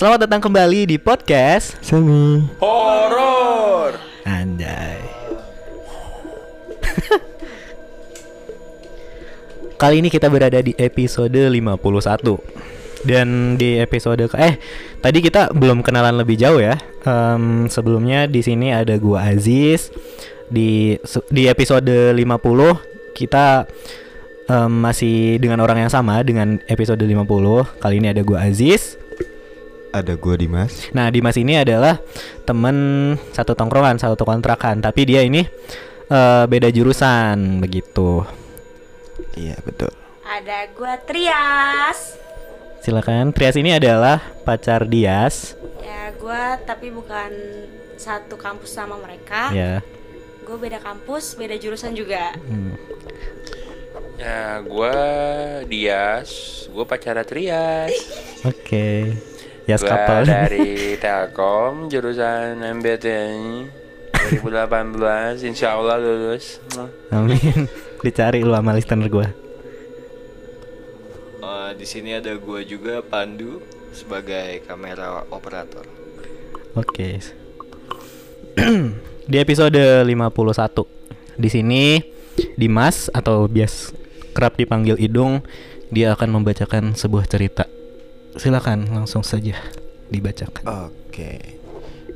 Selamat datang kembali di podcast Semi Horor. Anjay. Kali ini kita berada di episode 51. Dan di episode ke eh tadi kita belum kenalan lebih jauh ya. Em, sebelumnya di sini ada gua Aziz. Di di episode 50 kita em, masih dengan orang yang sama dengan episode 50. Kali ini ada gua Aziz. Ada gua Dimas Nah, Dimas ini adalah temen satu tongkrongan, satu kontrakan, tapi dia ini eh, beda jurusan begitu. Iya betul Ada gua Trias. Silakan. Trias ini adalah pacar Dias, Ya, gua tapi bukan satu kampus sama mereka. ya. Gue beda kampus, beda jurusan juga. Hmm. Ya, gua Dias, gua pacara Trias. Oke. Yas Gua couple. dari Telkom jurusan MBTI 2018 Insya Allah lulus. Amin. Dicari lu sama listener gua. Eh, di sini ada gua juga Pandu sebagai kamera operator. Oke. di episode 51. Di sini Dimas atau bias kerap dipanggil Idung, dia akan membacakan sebuah cerita. Silakan langsung saja dibacakan. Oke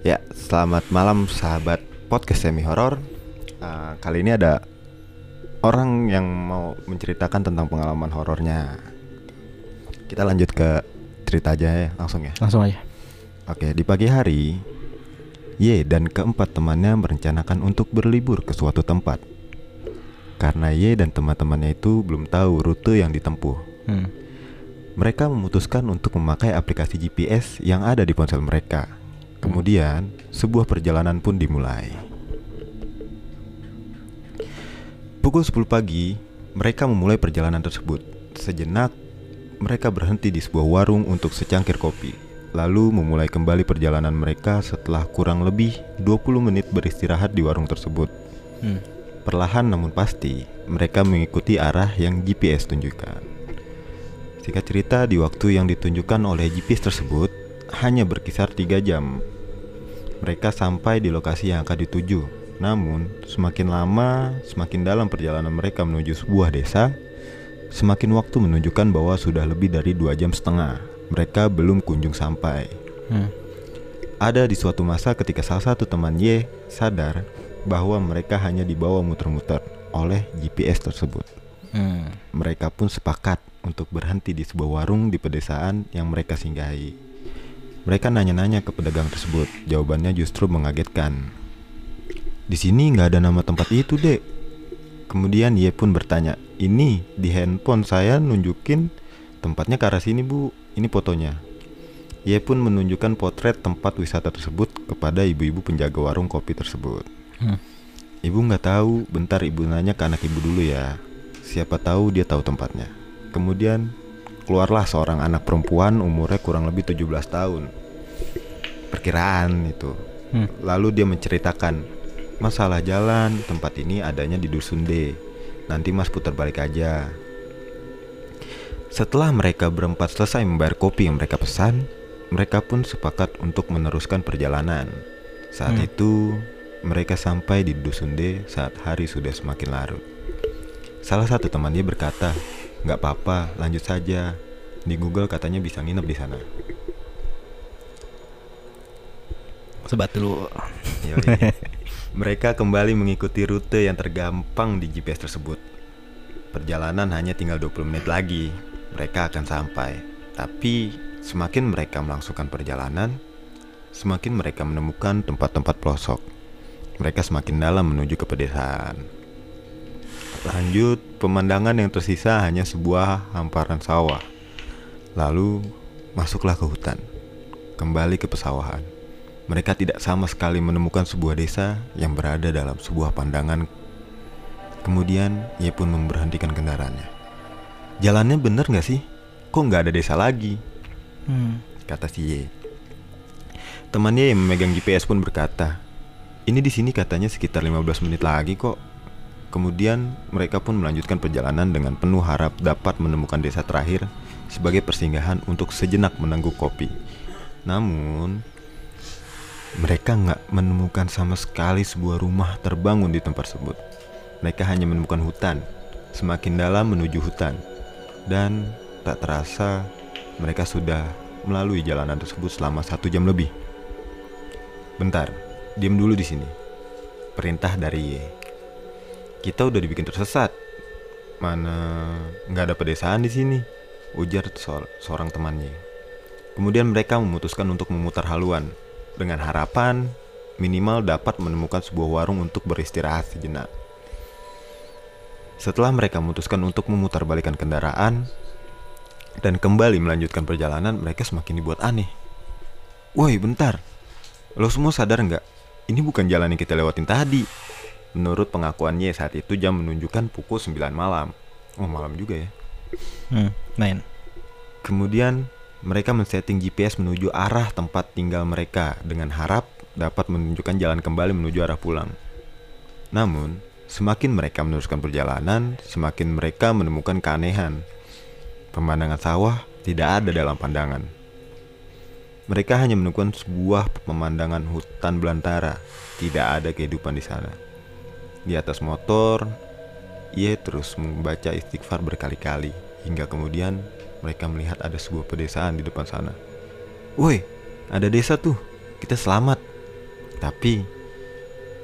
Ya selamat malam sahabat podcast Semi Horor Eh, Kali ini ada orang yang mau menceritakan tentang pengalaman horornya Kita lanjut ke cerita aja ya langsung ya Langsung aja. Oke di pagi hari Y dan keempat temannya merencanakan untuk berlibur ke suatu tempat Karena Y dan teman-temannya itu belum tahu rute yang ditempuh Hmm. Mereka memutuskan untuk memakai aplikasi GPS yang ada di ponsel mereka. Kemudian, sebuah perjalanan pun dimulai. Pukul 10 pagi, mereka memulai perjalanan tersebut. Sejenak, mereka berhenti di sebuah warung untuk secangkir kopi. Lalu memulai kembali perjalanan mereka setelah kurang lebih 20 menit beristirahat di warung tersebut. Hmm. Perlahan namun pasti, mereka mengikuti arah yang GPS tunjukkan. Singkat cerita, di waktu yang ditunjukkan oleh GPS tersebut hanya berkisar 3 jam. Mereka sampai di lokasi yang akan dituju. Namun, semakin lama, semakin dalam perjalanan mereka menuju sebuah desa, semakin waktu menunjukkan bahwa sudah lebih dari dua jam setengah. Mereka belum kunjung sampai. Hmm. Ada di suatu masa ketika salah satu teman Y sadar bahwa mereka hanya dibawa muter-muter oleh GPS tersebut. Hmm. Mereka pun sepakat untuk berhenti di sebuah warung di pedesaan yang mereka singgahi. Mereka nanya-nanya ke pedagang tersebut. Jawabannya justru mengagetkan. Di sini nggak ada nama tempat itu, dek. Kemudian Ye pun bertanya, ini di handphone saya nunjukin tempatnya ke arah sini bu. Ini fotonya. Ye pun menunjukkan potret tempat wisata tersebut kepada ibu-ibu penjaga warung kopi tersebut. Hmm. Ibu nggak tahu, bentar ibu nanya ke anak ibu dulu ya. Siapa tahu dia tahu tempatnya. Kemudian keluarlah seorang anak perempuan umurnya kurang lebih 17 tahun. Perkiraan itu. Hmm. Lalu dia menceritakan masalah jalan tempat ini adanya di dusun D. Nanti Mas putar balik aja. Setelah mereka berempat selesai membayar kopi yang mereka pesan, mereka pun sepakat untuk meneruskan perjalanan. Saat Hmm. itu, mereka sampai di dusun D saat hari sudah semakin larut. Salah satu temannya berkata, "Nggak apa-apa, lanjut saja. Di Google katanya bisa nginep di sana." Sebat dulu. Yoi. Mereka kembali mengikuti rute yang tergampang di GPS tersebut. Perjalanan hanya tinggal 20 menit lagi. Mereka akan sampai. Tapi semakin mereka melangsungkan perjalanan, semakin mereka menemukan tempat-tempat pelosok. Mereka semakin dalam menuju ke pedesaan. Lanjut, pemandangan yang tersisa hanya sebuah hamparan sawah. Lalu, masuklah ke hutan. Kembali ke pesawahan. Mereka tidak sama sekali menemukan sebuah desa yang berada dalam sebuah pandangan. Kemudian ia pun memberhentikan kendaraannya. Jalannya bener nggak sih? Kok nggak ada desa lagi? Hmm. Kata si Y. Temannya yang memegang GPS pun berkata, ini di sini katanya sekitar 15 menit lagi kok. Kemudian mereka pun melanjutkan perjalanan dengan penuh harap dapat menemukan desa terakhir sebagai persinggahan untuk sejenak menangguk kopi. Namun mereka nggak menemukan sama sekali sebuah rumah terbangun di tempat tersebut. Mereka hanya menemukan hutan, semakin dalam menuju hutan, dan tak terasa mereka sudah melalui jalanan tersebut selama satu jam lebih. Bentar, diam dulu di sini. Perintah dari Ye. Kita udah dibikin tersesat. Mana nggak ada pedesaan di sini? Ujar seor- seorang temannya. Kemudian mereka memutuskan untuk memutar haluan dengan harapan minimal dapat menemukan sebuah warung untuk beristirahat sejenak. Setelah mereka memutuskan untuk memutar balikan kendaraan dan kembali melanjutkan perjalanan, mereka semakin dibuat aneh. Woi, bentar. Lo semua sadar nggak? Ini bukan jalan yang kita lewatin tadi. Menurut pengakuannya saat itu jam menunjukkan pukul 9 malam. Oh, malam juga ya. Hmm, main. Kemudian mereka men-setting GPS menuju arah tempat tinggal mereka dengan harap dapat menunjukkan jalan kembali menuju arah pulang. Namun, semakin mereka meneruskan perjalanan, semakin mereka menemukan keanehan. Pemandangan sawah tidak ada dalam pandangan. Mereka hanya menemukan sebuah pemandangan hutan belantara. Tidak ada kehidupan di sana. Di atas motor, ia terus membaca istighfar berkali-kali hingga kemudian mereka melihat ada sebuah pedesaan di depan sana. Woi, ada desa tuh. Kita selamat. Tapi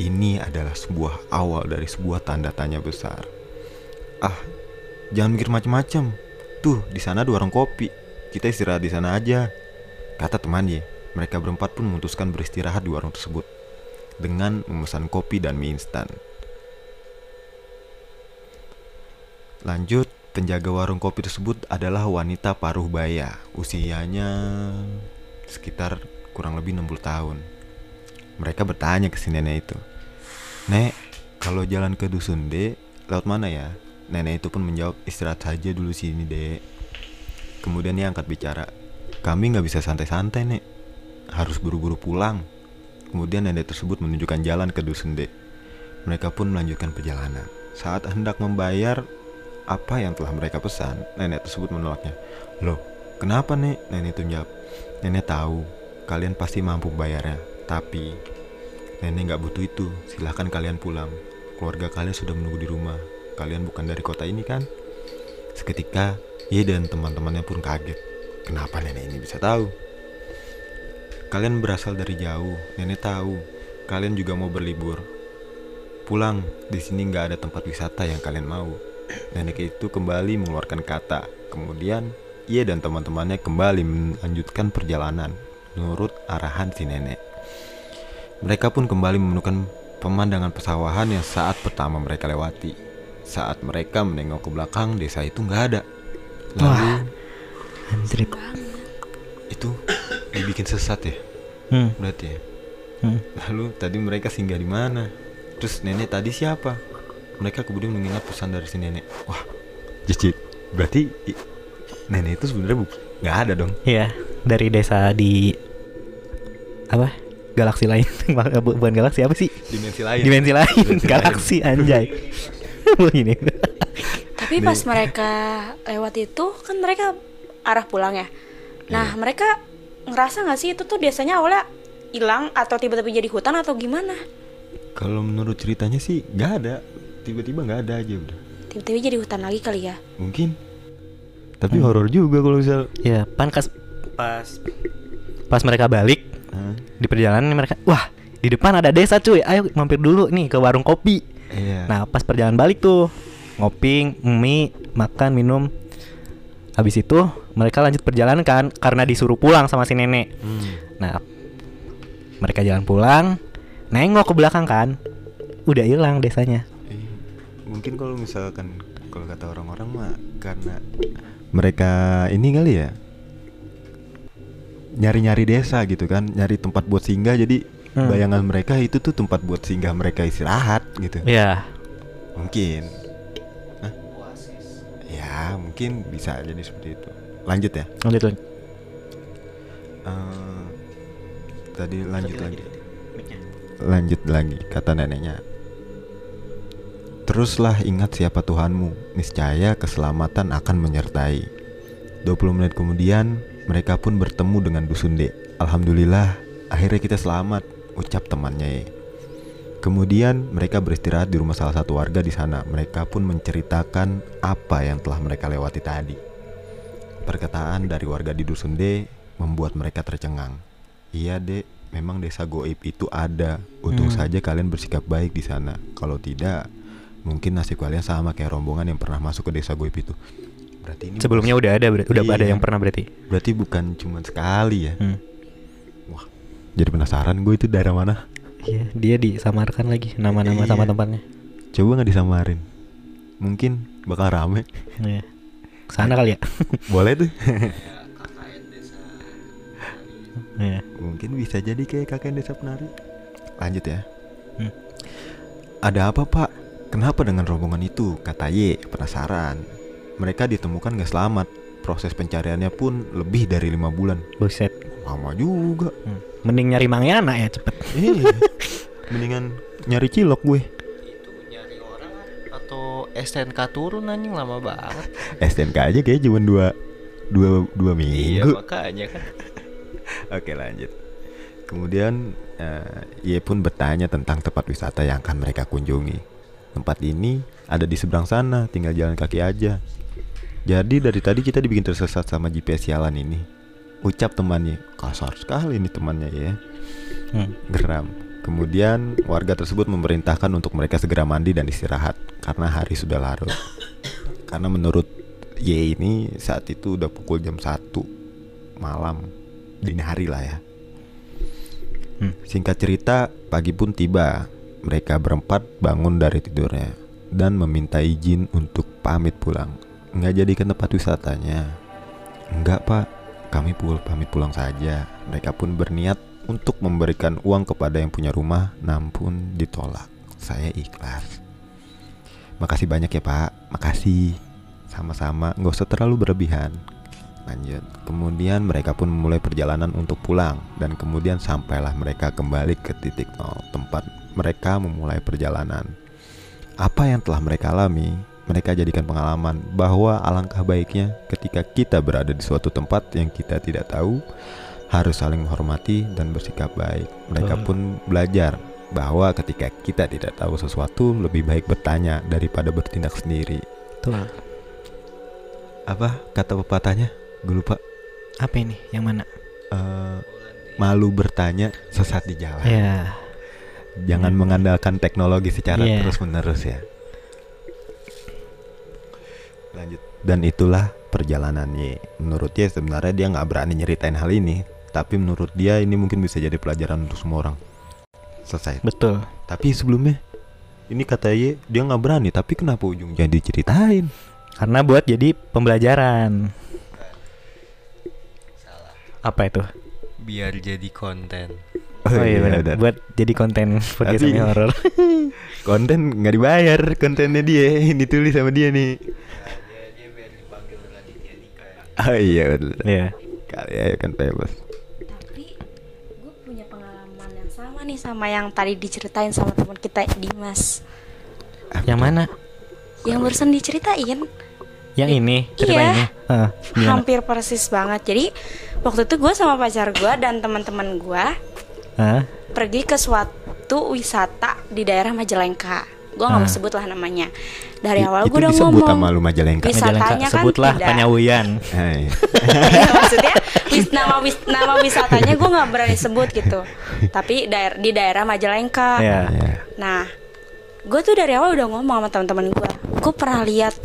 ini adalah sebuah awal dari sebuah tanda tanya besar. Ah, jangan mikir macam-macam. Tuh, di sana ada warung kopi. Kita istirahat di sana aja. Kata temannya, mereka berempat pun memutuskan beristirahat di warung tersebut dengan memesan kopi dan mie instan. Lanjut, penjaga warung kopi tersebut adalah wanita paruh baya. Usianya sekitar kurang lebih 60 tahun. Mereka bertanya ke si nenek itu. Nek, kalau jalan ke dusun dek, lewat mana ya? Nenek itu pun menjawab, istirahat saja dulu sini dek. Kemudian dia angkat bicara, kami nggak bisa santai-santai nek, harus buru-buru pulang. Kemudian nenek tersebut menunjukkan jalan ke dusun dek. Mereka pun melanjutkan perjalanan. Saat hendak membayar apa yang telah mereka pesan, nenek tersebut menolaknya. Loh, kenapa nek? Nenek itu menjawab, nenek tahu kalian pasti mampu bayarnya, tapi nenek nggak butuh itu. Silahkan kalian pulang. Keluarga kalian sudah menunggu di rumah. Kalian bukan dari kota ini kan? Seketika, ia dan teman-temannya pun kaget. Kenapa nenek ini bisa tahu? Kalian berasal dari jauh, nenek tahu. Kalian juga mau berlibur. Pulang, di sini nggak ada tempat wisata yang kalian mau. Nenek itu kembali mengeluarkan kata. Kemudian, ia dan teman-temannya kembali melanjutkan perjalanan menurut arahan si nenek. Mereka pun kembali menemukan pemandangan pesawahan yang saat pertama mereka lewati. Saat mereka menengok ke belakang, desa itu nggak ada. Lalu Wah. Anjrit. itu dibikin sesat ya, Hmm. berarti ya. Hmm. Lalu tadi mereka singgah di mana? Terus nenek tadi siapa? Mereka kemudian mengingat pesan dari si nenek. Wah, jijik. Berarti i- nenek itu sebenarnya bu- nggak ada dong. Iya, dari desa di apa? Galaksi lain. Bu- Bukan galaksi apa sih? Dimensi lain. Dimensi lain. Dimensi galaksi anjay. Begini. Tapi pas mereka lewat itu kan mereka arah pulang ya. Nah mereka ngerasa nggak sih itu tuh biasanya awalnya hilang atau tiba-tiba jadi hutan atau gimana? Kalau menurut ceritanya sih nggak ada. Tiba-tiba nggak ada aja udah. Tiba-tiba jadi hutan lagi kali ya? Mungkin. Tapi horor juga kalau misal. ya, pan kas pas pas mereka balik Hah? di perjalanan mereka, wah di depan ada desa cuy, ayo mampir dulu nih ke warung kopi. Iya. Nah pas perjalanan balik tuh ngopi, mie, makan, minum. Habis itu mereka lanjut perjalanan kan karena disuruh pulang sama si nenek. Hmm. Nah mereka jalan pulang, nengok ke belakang kan, udah hilang desanya. Mungkin kalau misalkan kalau kata orang-orang mah karena mereka ini kali ya? Nyari-nyari desa gitu kan nyari tempat buat singgah. Jadi Hmm. bayangan mereka itu tuh tempat buat singgah mereka istirahat gitu. Iya. mungkin. Hah? ya mungkin bisa jadi seperti itu. Lanjut ya? Lanjut lanjut. Eh, tadi lanjut lagi lanjut lagi kata neneknya Teruslah ingat siapa Tuhanmu, niscaya keselamatan akan menyertai. 20 menit kemudian, mereka pun bertemu dengan Dusun D. Alhamdulillah, akhirnya kita selamat, ucap temannya Ye. Kemudian mereka beristirahat di rumah salah satu warga di sana. Mereka pun menceritakan apa yang telah mereka lewati tadi. Perkataan dari warga di Dusun D membuat mereka tercengang. Iya dek, memang desa goib itu ada. Untung Hmm. saja kalian bersikap baik di sana. Kalau tidak, mungkin nasib kalian sama kayak rombongan yang pernah masuk ke desa goib itu. Berarti ini Sebelumnya udah ada ber- udah Iya. ada yang pernah berarti. berarti bukan cuma sekali ya. Hmm. Wah, jadi penasaran gue itu daerah mana? Iya, dia disamarkan lagi nama-nama sama Iya. tempatnya. Coba nggak disamarin? Mungkin bakal rame. Iya. Sana kali ya. Boleh tuh. Iya. Mungkin bisa jadi kayak kakek desa penari. Lanjut ya. Hmm. Ada apa pak? Kenapa dengan rombongan itu? Kata Y, penasaran. Mereka ditemukan gak selamat. Proses pencariannya pun lebih dari lima bulan. Buset. Lama juga. Hmm. Mending nyari Mangyana ya cepet. Iya. Mendingan nyari cilok gue. Itu nyari orang atau STNK turun anjing lama banget. STNK aja kayak cuma dua dua dua Iya minggu. makanya kan. Oke lanjut. Kemudian eh, ia pun bertanya tentang tempat wisata yang akan mereka kunjungi. Tempat ini ada di seberang sana, tinggal jalan kaki aja. Jadi dari tadi kita dibikin tersesat sama GPS sialan ini. Ucap temannya, kasar sekali ini temannya ya. Hmm. Geram. Kemudian warga tersebut memerintahkan untuk mereka segera mandi dan istirahat karena hari sudah larut. Karena menurut Y ini saat itu udah pukul jam 1 malam dini hari lah ya. Hmm. Singkat cerita, pagi pun tiba. Mereka berempat bangun dari tidurnya dan meminta izin untuk pamit pulang. Nggak jadi ke tempat wisatanya. Enggak pak, kami pul pamit pulang saja. Mereka pun berniat untuk memberikan uang kepada yang punya rumah, namun ditolak. Saya ikhlas. Makasih banyak ya pak, makasih. Sama-sama, nggak usah terlalu berlebihan. Lanjut. Kemudian mereka pun memulai perjalanan untuk pulang dan kemudian sampailah mereka kembali ke titik nol tempat mereka memulai perjalanan. Apa yang telah mereka alami, mereka jadikan pengalaman bahwa alangkah baiknya ketika kita berada di suatu tempat yang kita tidak tahu harus saling menghormati dan bersikap baik. Mereka pun belajar bahwa ketika kita tidak tahu sesuatu lebih baik bertanya daripada bertindak sendiri. Tuh. Apa kata pepatahnya? Gue lupa. Apa ini? Yang mana? Eh, malu bertanya sesat di jalan. Ya. Jangan Hmm. mengandalkan teknologi secara Iya. terus menerus ya. Lanjut. Dan itulah perjalanannya. Menurut dia sebenarnya dia nggak berani nyeritain hal ini, tapi menurut dia ini mungkin bisa jadi pelajaran untuk semua orang. Selesai. Betul. Tapi sebelumnya ini kata Ye dia nggak berani, tapi kenapa ujungnya diceritain? Karena buat jadi pembelajaran. Apa itu? Biar jadi konten. Oh, iya benar. benar. Buat jadi konten podcast Tapi- horor. Konten nggak dibayar, kontennya dia ini ditulis sama dia nih. Oh iya betul. Iya. Kali ya kan bebas. Tapi gue punya pengalaman yang sama nih sama yang tadi diceritain sama teman kita Dimas. Yang mana? Yang barusan diceritain Yang ini cerita Iya. ini. Heeh, gimana? hampir persis banget. Jadi waktu itu gue sama pacar gue dan teman-teman gue Hah? pergi ke suatu wisata di daerah Majalengka. Gue nggak mau sebut lah namanya. Dari awal gue udah ngomong. sama lu Majalengka. Wisatanya Majalengka, kan sebutlah tidak. Panyawian. Iya, maksudnya wis, nama wis, nama wisatanya gue nggak berani sebut gitu. Tapi daer, di daerah Majalengka. Iya. Ya. Nah, gue tuh dari awal udah ngomong sama teman-teman gue. Gue pernah lihat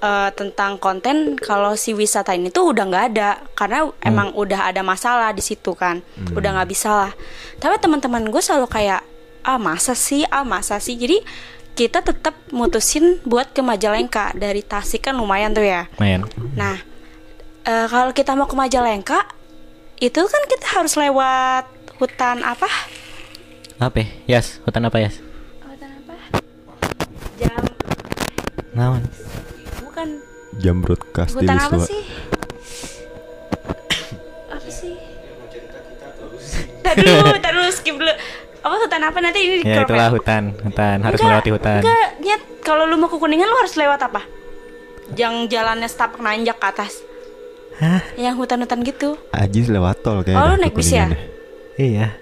eh, tentang konten kalau si wisata ini tuh udah nggak ada karena emang udah ada masalah di situ kan, udah nggak bisa lah. Tapi teman-teman gue selalu kayak ah masa sih, ah masa sih. Jadi kita tetap mutusin buat ke Majalengka dari Tasik kan lumayan tuh ya. Main. Nah, eh, kalau kita mau ke Majalengka, itu kan kita harus lewat hutan apa? Apa? Yas, hutan apa Yas? Hutan apa? Jam Naon? Bukan Jamrut Kastil hutan apa Wiswa. sih? apa sih? Tadi dulu, tadi dulu skip dulu. Apa hutan apa nanti ini di Ya itulah hutan, hutan harus Enggak, melewati hutan. Enggak, nyet. Kalau lu mau ke Kuningan lu harus lewat apa? Yang jalannya setapak nanjak ke atas. Yang hutan-hutan gitu. Ajis lewat tol kayak. Oh, lu naik bis ya? Iya.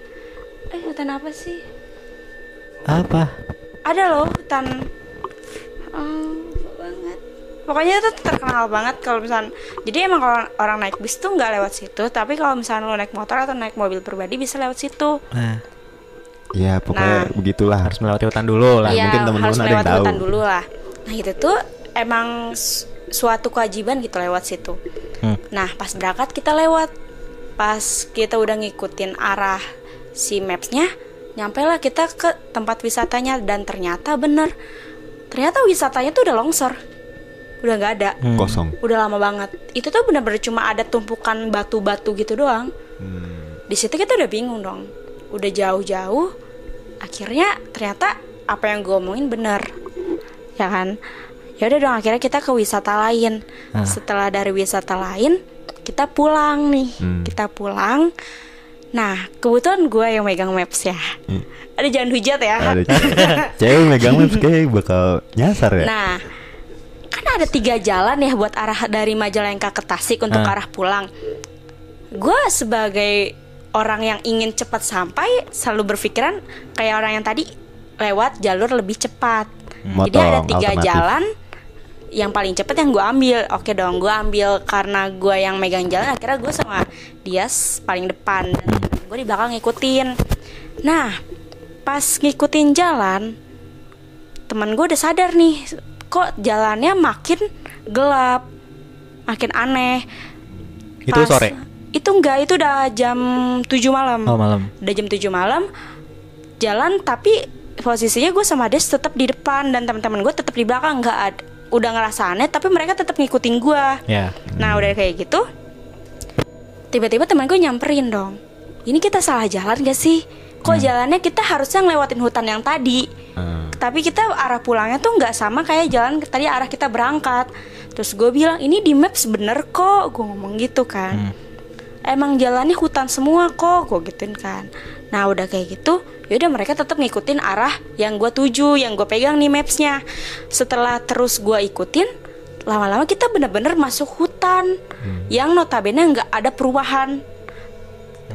Eh, hutan apa sih? Apa? Ada loh hutan. Hmm, lupa banget. Pokoknya itu terkenal banget kalau misalnya. Jadi emang kalau orang naik bis tuh nggak lewat situ, tapi kalau misalnya lo naik motor atau naik mobil pribadi bisa lewat situ. Nah, Ya pokoknya Nah. begitulah. harus melewati hutan dulu lah. Iya, mungkin temen-temen harus ada yang lewat tahu. hutan dulu lah. Nah itu tuh emang su- suatu kewajiban gitu lewat situ. Hmm. Nah pas berangkat kita lewat, pas kita udah ngikutin arah si mapsnya, nyampe lah kita ke tempat wisatanya dan ternyata bener, ternyata wisatanya tuh udah longsor, udah nggak ada, Hmm. Kosong. udah lama banget. Itu tuh bener-bener cuma ada tumpukan batu-batu gitu doang. Hmm. Di situ kita udah bingung dong, udah jauh-jauh, akhirnya ternyata apa yang gue omongin bener, ya kan? Ya udah dong, akhirnya kita ke wisata lain. Ah. Setelah dari wisata lain, kita pulang nih, Hmm. kita pulang. Nah, kebetulan gue yang megang maps ya. Hmm. Ada jangan hujat ya. Ada cewek megang maps kayak bakal nyasar ya. Nah, ada tiga jalan ya buat arah dari Majalengka ke Tasik untuk Ah. arah pulang. Gue sebagai orang yang ingin cepat sampai selalu berpikiran kayak orang yang tadi lewat jalur lebih cepat. Jadi Motong, ada tiga alternatif. jalan yang paling cepat yang gue ambil. Oke dong, gue ambil karena gue yang megang jalan. Akhirnya gue sama dia paling depan dan gue di belakang ngikutin. Nah, pas ngikutin jalan, teman gue udah sadar nih kok jalannya makin gelap makin aneh Itu Pas- sore. itu enggak itu udah jam 7 malam Oh, malam. udah jam 7 malam jalan tapi posisinya gue sama Des tetap di depan dan teman-teman gue tetap di belakang nggak ada udah ngerasa aneh tapi mereka tetap ngikutin gue Ya. nah udah kayak gitu tiba-tiba teman gue nyamperin dong ini kita salah jalan gak sih kok jalannya kita harusnya ngelewatin hutan yang tadi. Hmm. tapi kita arah pulangnya tuh nggak sama kayak jalan tadi arah kita berangkat. Terus gue bilang ini di maps bener kok. Gue ngomong gitu kan. Emang jalannya hutan semua kok gue gituin kan. Nah udah kayak gitu yaudah mereka tetap ngikutin arah yang gue tuju yang gue pegang nih mapsnya. Setelah terus gue ikutin lama-lama kita bener-bener masuk hutan yang notabene nggak ada perubahan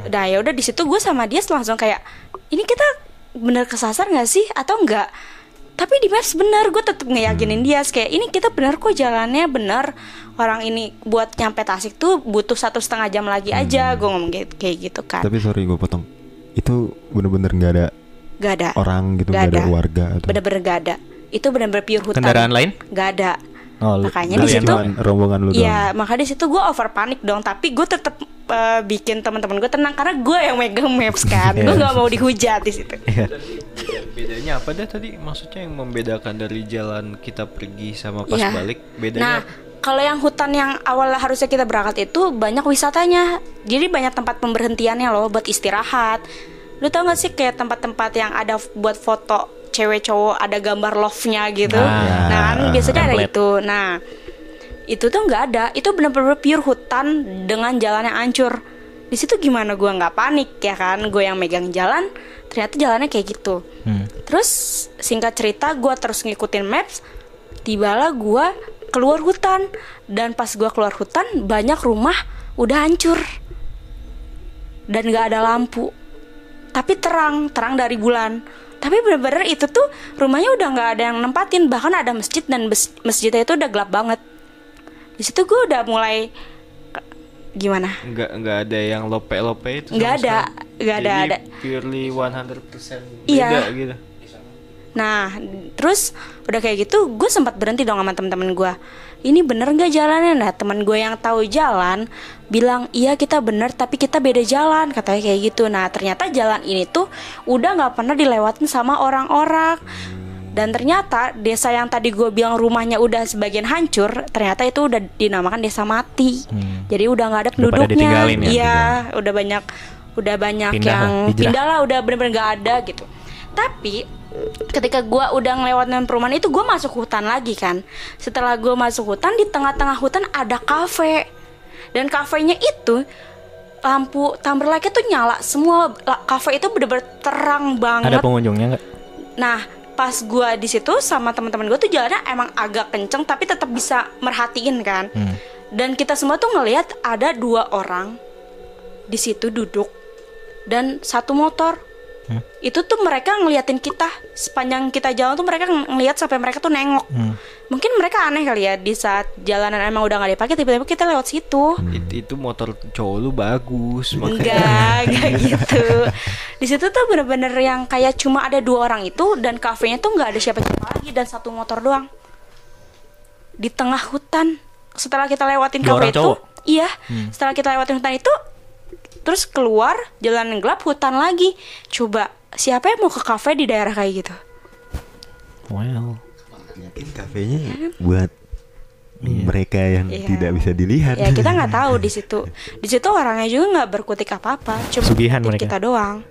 Nah ya udah di situ gue sama dia langsung kayak ini kita bener kesasar nggak sih atau enggak? Tapi di maps bener gue tetep ngeyakinin dia kayak ini kita bener kok jalannya bener orang ini buat nyampe Tasik tuh butuh satu setengah jam lagi aja gue ngomong kayak, kayak gitu kan. Tapi sorry gue potong. Itu bener-bener nggak ada Gak ada. orang gitu, Nggak nggak ada ada. warga atau. Bener-bener gak ada. Itu bener-bener pure hutan. Kendaraan lain? Gak ada. Oh, lu- Makanya di situ rombongan lu. Iya, maka di situ gue over panik dong. Tapi gue tetap eh, bikin teman-teman gue tenang karena gue yang megang maps kan. gue Iya. nggak mau dihujat di situ. Iya. Bedanya apa dah tadi? Maksudnya yang membedakan dari jalan kita pergi sama pas Iya. balik? Nah, Bedanya kalau yang hutan yang awalnya harusnya kita berangkat itu banyak wisatanya. Jadi banyak tempat pemberhentiannya loh buat istirahat. Lu tau gak sih kayak tempat-tempat yang ada buat foto cewek cowok ada gambar love-nya gitu. Ah, nah, kan biasanya ada template. itu. Nah, itu tuh nggak ada. Itu bener-bener pure hutan dengan jalan yang hancur. Di situ gimana gua nggak panik ya kan? Gue yang megang jalan, ternyata jalannya kayak gitu. Hmm. Terus singkat cerita gue terus ngikutin maps Tibalah gue keluar hutan Dan pas gue keluar hutan banyak rumah udah hancur Dan gak ada lampu Tapi terang, terang dari bulan Tapi bener-bener itu tuh rumahnya udah gak ada yang nempatin Bahkan ada masjid dan masjidnya itu udah gelap banget di situ gue udah mulai gimana nggak nggak ada yang lope-lope itu Nggak ada, nggak ada, ada. purely 100% beda Iya. gitu Nah, terus udah kayak gitu, gue sempat berhenti dong sama teman-teman gue. Ini bener nggak jalannya? Nah, teman gue yang tahu jalan bilang iya kita bener, tapi kita beda jalan, katanya kayak gitu. Nah, ternyata jalan ini tuh udah nggak pernah dilewatin sama orang-orang. Dan ternyata desa yang tadi gue bilang rumahnya udah sebagian hancur, ternyata itu udah dinamakan desa mati. Jadi udah nggak ada Hmm. Penduduknya. ya, Iya, udah banyak, udah banyak Pindah yang lah, pindah lah, udah bener-bener nggak ada gitu. Tapi ketika gua udah ngelewatin perumahan itu gue masuk hutan lagi kan. Setelah gue masuk hutan di tengah-tengah hutan ada kafe. Dan kafenya itu lampu Timberlake tuh nyala. Semua kafe itu bener-bener terang Ada banget pengunjungnya nggak? nah pas gua di situ sama teman-teman gue tuh jalannya emang agak kenceng tapi tetap bisa merhatiin kan. Hmm. dan kita semua tuh ngelihat ada dua orang di situ duduk. Dan satu motor Hmm. itu tuh mereka ngeliatin kita. Sepanjang kita jalan tuh mereka ng- ngeliat sampai mereka tuh nengok. Hmm. mungkin mereka aneh kali ya di saat jalanan emang udah nggak dipakai tiba-tiba kita lewat situ. It- itu motor cowok lu bagus enggak enggak gitu. Di situ tuh bener-bener yang kayak cuma ada dua orang itu dan kafenya tuh nggak ada siapa-siapa lagi dan satu motor doang. Di tengah hutan. Setelah kita lewatin kafe itu cowok? iya. Setelah kita lewatin hutan itu terus keluar jalan yang gelap hutan lagi. Coba siapa yang mau ke kafe di daerah kayak gitu? Well. Mungkin kafenya buat mereka yang Iya. tidak bisa dilihat. ya kita nggak tahu di situ. Di situ orangnya juga nggak berkutik apa apa cuma Sugihan mereka. kita doang.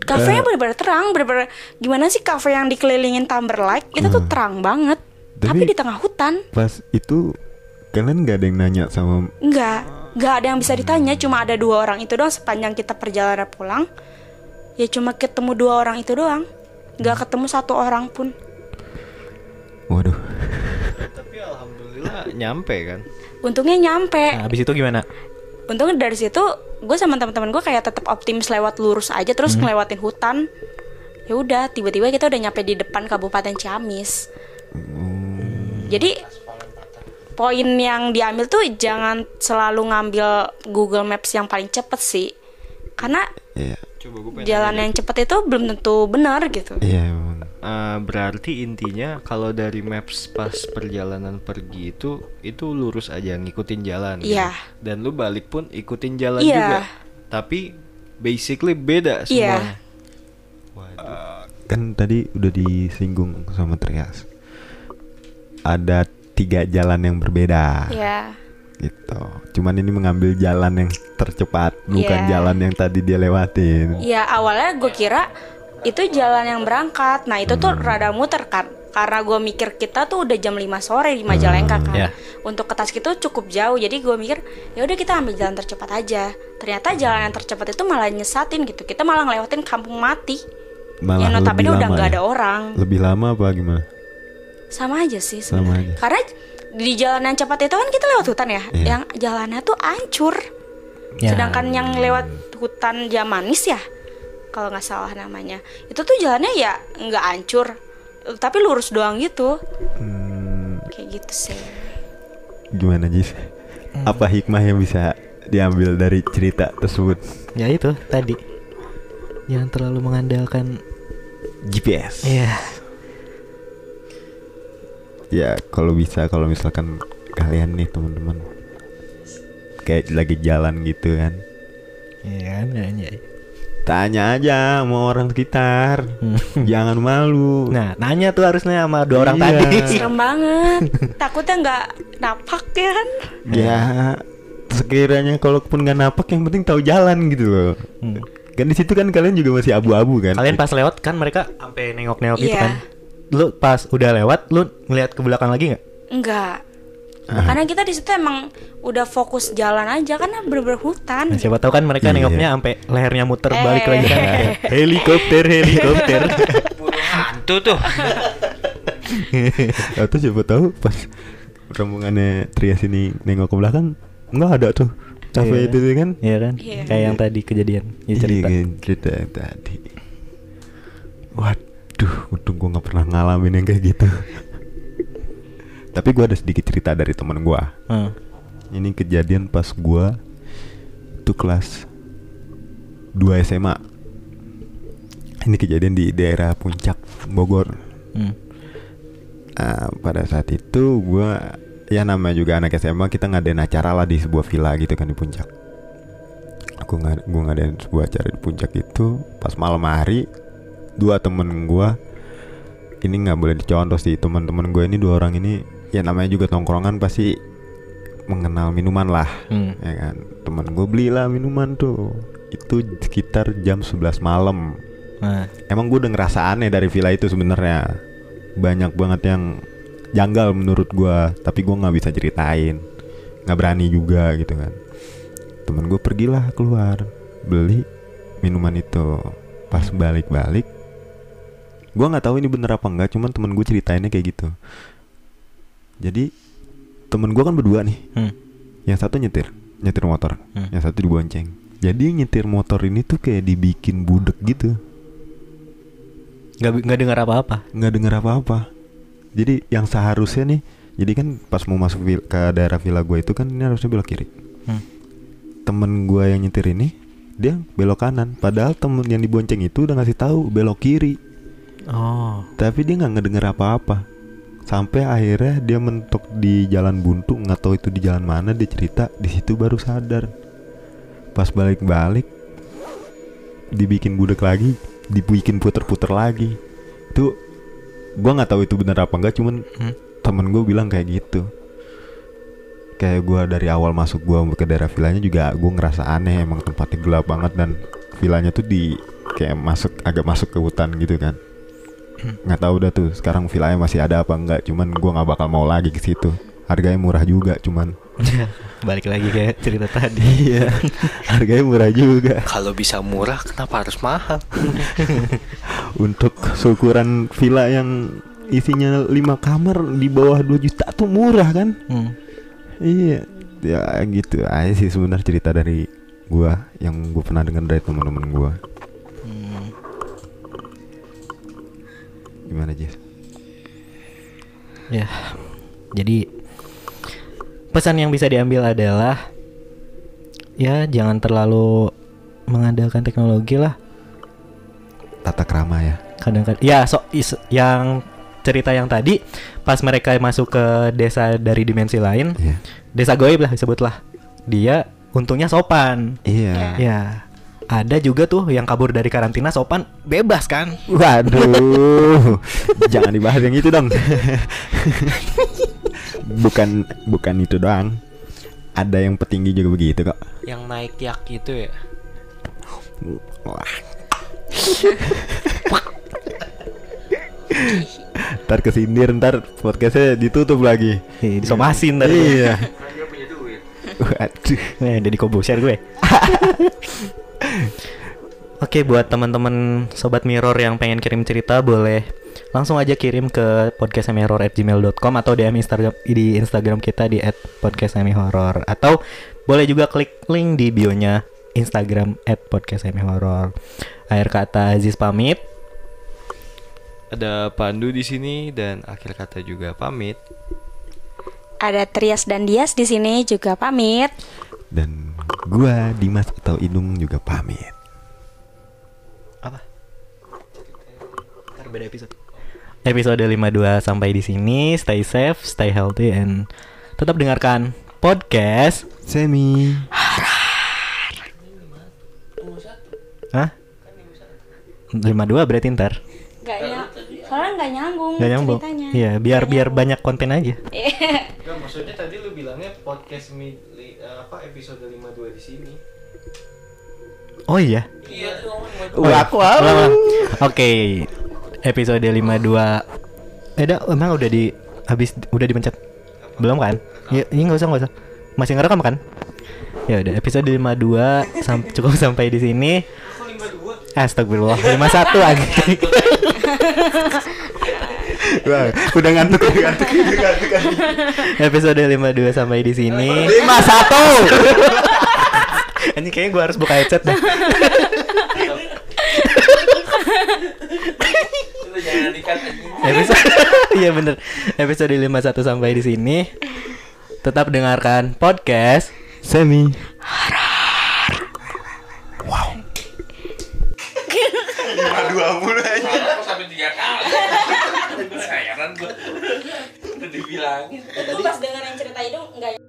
Kafenya bener-bener terang bener-bener gimana sih kafe yang dikelilingin Timberlake itu tuh terang banget tapi, Tapi- di tengah hutan. Pas itu kalian nggak ada yang nanya sama nggak nggak ada yang bisa ditanya cuma ada dua orang itu doang sepanjang kita perjalanan pulang. Ya cuma ketemu dua orang itu doang. Nggak ketemu satu orang pun. Waduh. tapi alhamdulillah nyampe kan? Untungnya nyampe. Nah, habis itu gimana? untungnya dari situ gue sama teman-teman gue kayak tetap optimis lewat lurus aja terus ngelewatin hutan. Ya udah tiba-tiba kita udah nyampe di depan kabupaten Ciamis. Jadi poin yang diambil tuh jangan selalu ngambil Google Maps yang paling cepet sih karena Iya. coba jalan yang cepet itu belum tentu benar gitu Iya emang. Eh, berarti intinya kalau dari maps pas perjalanan pergi itu itu lurus aja ngikutin jalan gitu. Iya. dan lu balik pun ikutin jalan Iya. juga tapi basically beda Iya. semuanya Kan tadi udah disinggung sama Trias. Ada tiga jalan yang berbeda. ya Gitu. Cuman ini mengambil jalan yang tercepat, bukan Iya. jalan yang tadi dia lewatin. ya awalnya gue kira itu jalan yang berangkat nah itu tuh rada muter kan karena gue mikir kita tuh udah jam 5 sore di Majalengka kan Iya. untuk ke Tasik itu cukup jauh jadi gue mikir ya udah kita ambil jalan tercepat aja ternyata jalan yang tercepat itu malah nyesatin gitu kita malah ngelewatin kampung mati Malah notabene lebih udah nggak ya? ada orang Lebih lama apa gimana? Sama aja sih Sama aja. karena di jalan yang cepat itu kan kita lewat hutan ya Iya. yang jalannya tuh hancur Ya. sedangkan yang lewat hutan Jamanis ya kalau nggak salah namanya itu tuh jalannya ya nggak hancur tapi lurus doang gitu Hmm, kayak gitu sih gimana Jis? Apa hikmah yang bisa diambil dari cerita tersebut? Ya itu tadi. Jangan terlalu mengandalkan GPS. Iya. Ya kalau bisa kalau misalkan kalian nih teman-teman kayak lagi jalan gitu kan, Iya kan nanya. tanya aja sama orang sekitar, jangan malu. Nah, nanya tuh harusnya sama dua orang Iya. tadi. serem banget takutnya nggak napak ya kan Ya sekiranya kalaupun nggak napak yang penting tahu jalan gitu loh. Hmm. Kan di situ kan kalian juga masih abu-abu kan. Kalian pas lewat kan mereka sampai nengok-nengok gitu Iya. kan. Lu pas udah lewat lu ngeliat ke belakang lagi nggak? enggak karena kita di situ emang udah fokus jalan aja karena bener-bener hutan Nah, siapa tahu kan mereka Iya. nengoknya sampai lehernya muter Eh. balik lagi kan. helikopter, helikopter. hantu tuh Atau siapa tahu pas rombongannya Trias ini nengok ke belakang nggak ada tuh Iya. cafe itu tuh kan? Iya kan? Iya. Kayak yang tadi kejadian. Ya, cerita. Iya, kan, cerita yang tadi. Gue nggak pernah ngalamin yang kayak gitu. Tapi gue ada sedikit cerita dari teman gue. Hmm. Ini kejadian pas gue tuh kelas 2 SMA. Ini kejadian di daerah Puncak Bogor. Hmm. Ah, pada saat itu gue ya namanya juga anak SMA kita ngadain acara lah di sebuah villa gitu kan di puncak. Aku nggak gue ngadain sebuah acara di puncak itu pas malam hari dua temen gue ini nggak boleh dicontoh sih teman-teman gue ini dua orang ini ya namanya juga tongkrongan pasti mengenal minuman lah Hmm. ya kan? Temen gue belilah minuman tuh itu sekitar jam 11 malam. Nah, Emang gue udah ngerasa aneh dari villa itu sebenarnya. Banyak banget yang janggal menurut gua Tapi gua nggak bisa ceritain. Nggak berani juga gitu kan. Temen gue pergilah keluar Beli minuman itu. Pas balik-balik Gua nggak tahu ini bener apa enggak Cuman temen gue ceritainnya kayak gitu. Jadi temen gue kan berdua nih. Hmm. yang satu nyetir nyetir motor. Hmm. yang satu dibonceng. Jadi yang nyetir motor ini tuh kayak dibikin budek gitu. Nggak nggak dengar apa-apa. nggak denger apa-apa. Jadi yang seharusnya nih jadi kan pas mau masuk ke daerah villa gue itu kan ini harusnya belok kiri. Hmm. temen gue yang nyetir ini dia belok kanan. Padahal temen yang dibonceng itu udah ngasih tahu belok kiri Oh. tapi dia nggak ngedenger apa-apa. Sampai akhirnya dia mentok di jalan buntu nggak tahu itu di jalan mana dia cerita di situ baru sadar. Pas balik-balik dibikin budek lagi dibikin puter-puter lagi. Itu gua nggak tahu itu benar apa enggak cuman Hmm. temen gue bilang kayak gitu. Kayak gua dari awal masuk gua ke daerah villanya juga gua ngerasa aneh emang tempatnya gelap banget dan villanya tuh di kayak masuk agak masuk ke hutan gitu kan nggak tahu dah tuh sekarang villanya masih ada apa enggak cuman gua nggak bakal mau lagi ke situ harganya murah juga cuman Balik lagi kayak cerita tadi. iya harganya murah juga Kalau bisa murah kenapa harus mahal? untuk seukuran villa yang isinya 5 kamar di bawah 2 juta tuh murah kan Hmm. Iya, ya gitu aja sih sebenarnya cerita dari gua yang gua pernah dengar dari teman-teman gua. Gimana Jess? Ya. Jadi pesan yang bisa diambil adalah ya jangan terlalu mengandalkan teknologi lah. Tata krama ya. Kadang-kadang ya so is- yang cerita yang tadi pas mereka masuk ke desa dari dimensi lain, Iya. desa goib lah disebutlah. Dia untungnya sopan. Iya. Ya. Ada juga tuh yang kabur dari karantina sopan bebas kan? Waduh, jangan dibahas yang itu dong. bukan bukan itu doang. Ada yang petinggi juga begitu kok. Yang naik yak itu ya? Wah. ntar kesindir ntar podcastnya ditutup lagi. Ih, disomasin ntar. Iya. Dia punya duit. Waduh. Nih, jadi kobuser gue. Oke, buat teman-teman sobat Mirror yang pengen kirim cerita boleh langsung aja kirim ke podcastmirror@gmail.com atau DM Instagram di Instagram kita di @podcastsemihorror atau boleh juga klik link di bionya Instagram @podcastsemihorror. Akhir kata Aziz pamit. Ada Pandu di sini dan akhir kata juga pamit. Ada Trias dan Dias di sini juga pamit. Dan gua Dimas atau Inung juga pamit. Apa? Ntar beda episode. Episode 52 sampai di sini. Stay safe, stay healthy and tetap dengarkan podcast Semi. Hah? 52 berarti ntar Gak ya, soalnya nggak nyambung, Gak nyambung ceritanya. Iya biar biar banyak konten aja Enggak, maksudnya tadi lu bilangnya podcast mi, apa episode 52 di sini. Oh iya Iya tuh Oh, iya. Ulang, ulang. Oke Episode 52 Eh dah, emang udah di Habis udah dipencet Belum kan? Ya, ini nggak usah nggak usah Masih ngerekam kan? Ya udah episode 52 sam cukup sampai di sini. Astagfirullah 51 anjing. Wah, udah ngantuk, udah ngantuk, udah ngantuk. Episode 52 sampai di sini. 51. Anjing kayaknya gue harus buka headset dah. Episode Iya bener Episode 51 sampai di sini. Tetap dengarkan podcast Semi. Aku sampai tiga kali. Udah dibilangin. Itu pas dengerin cerita itu nggak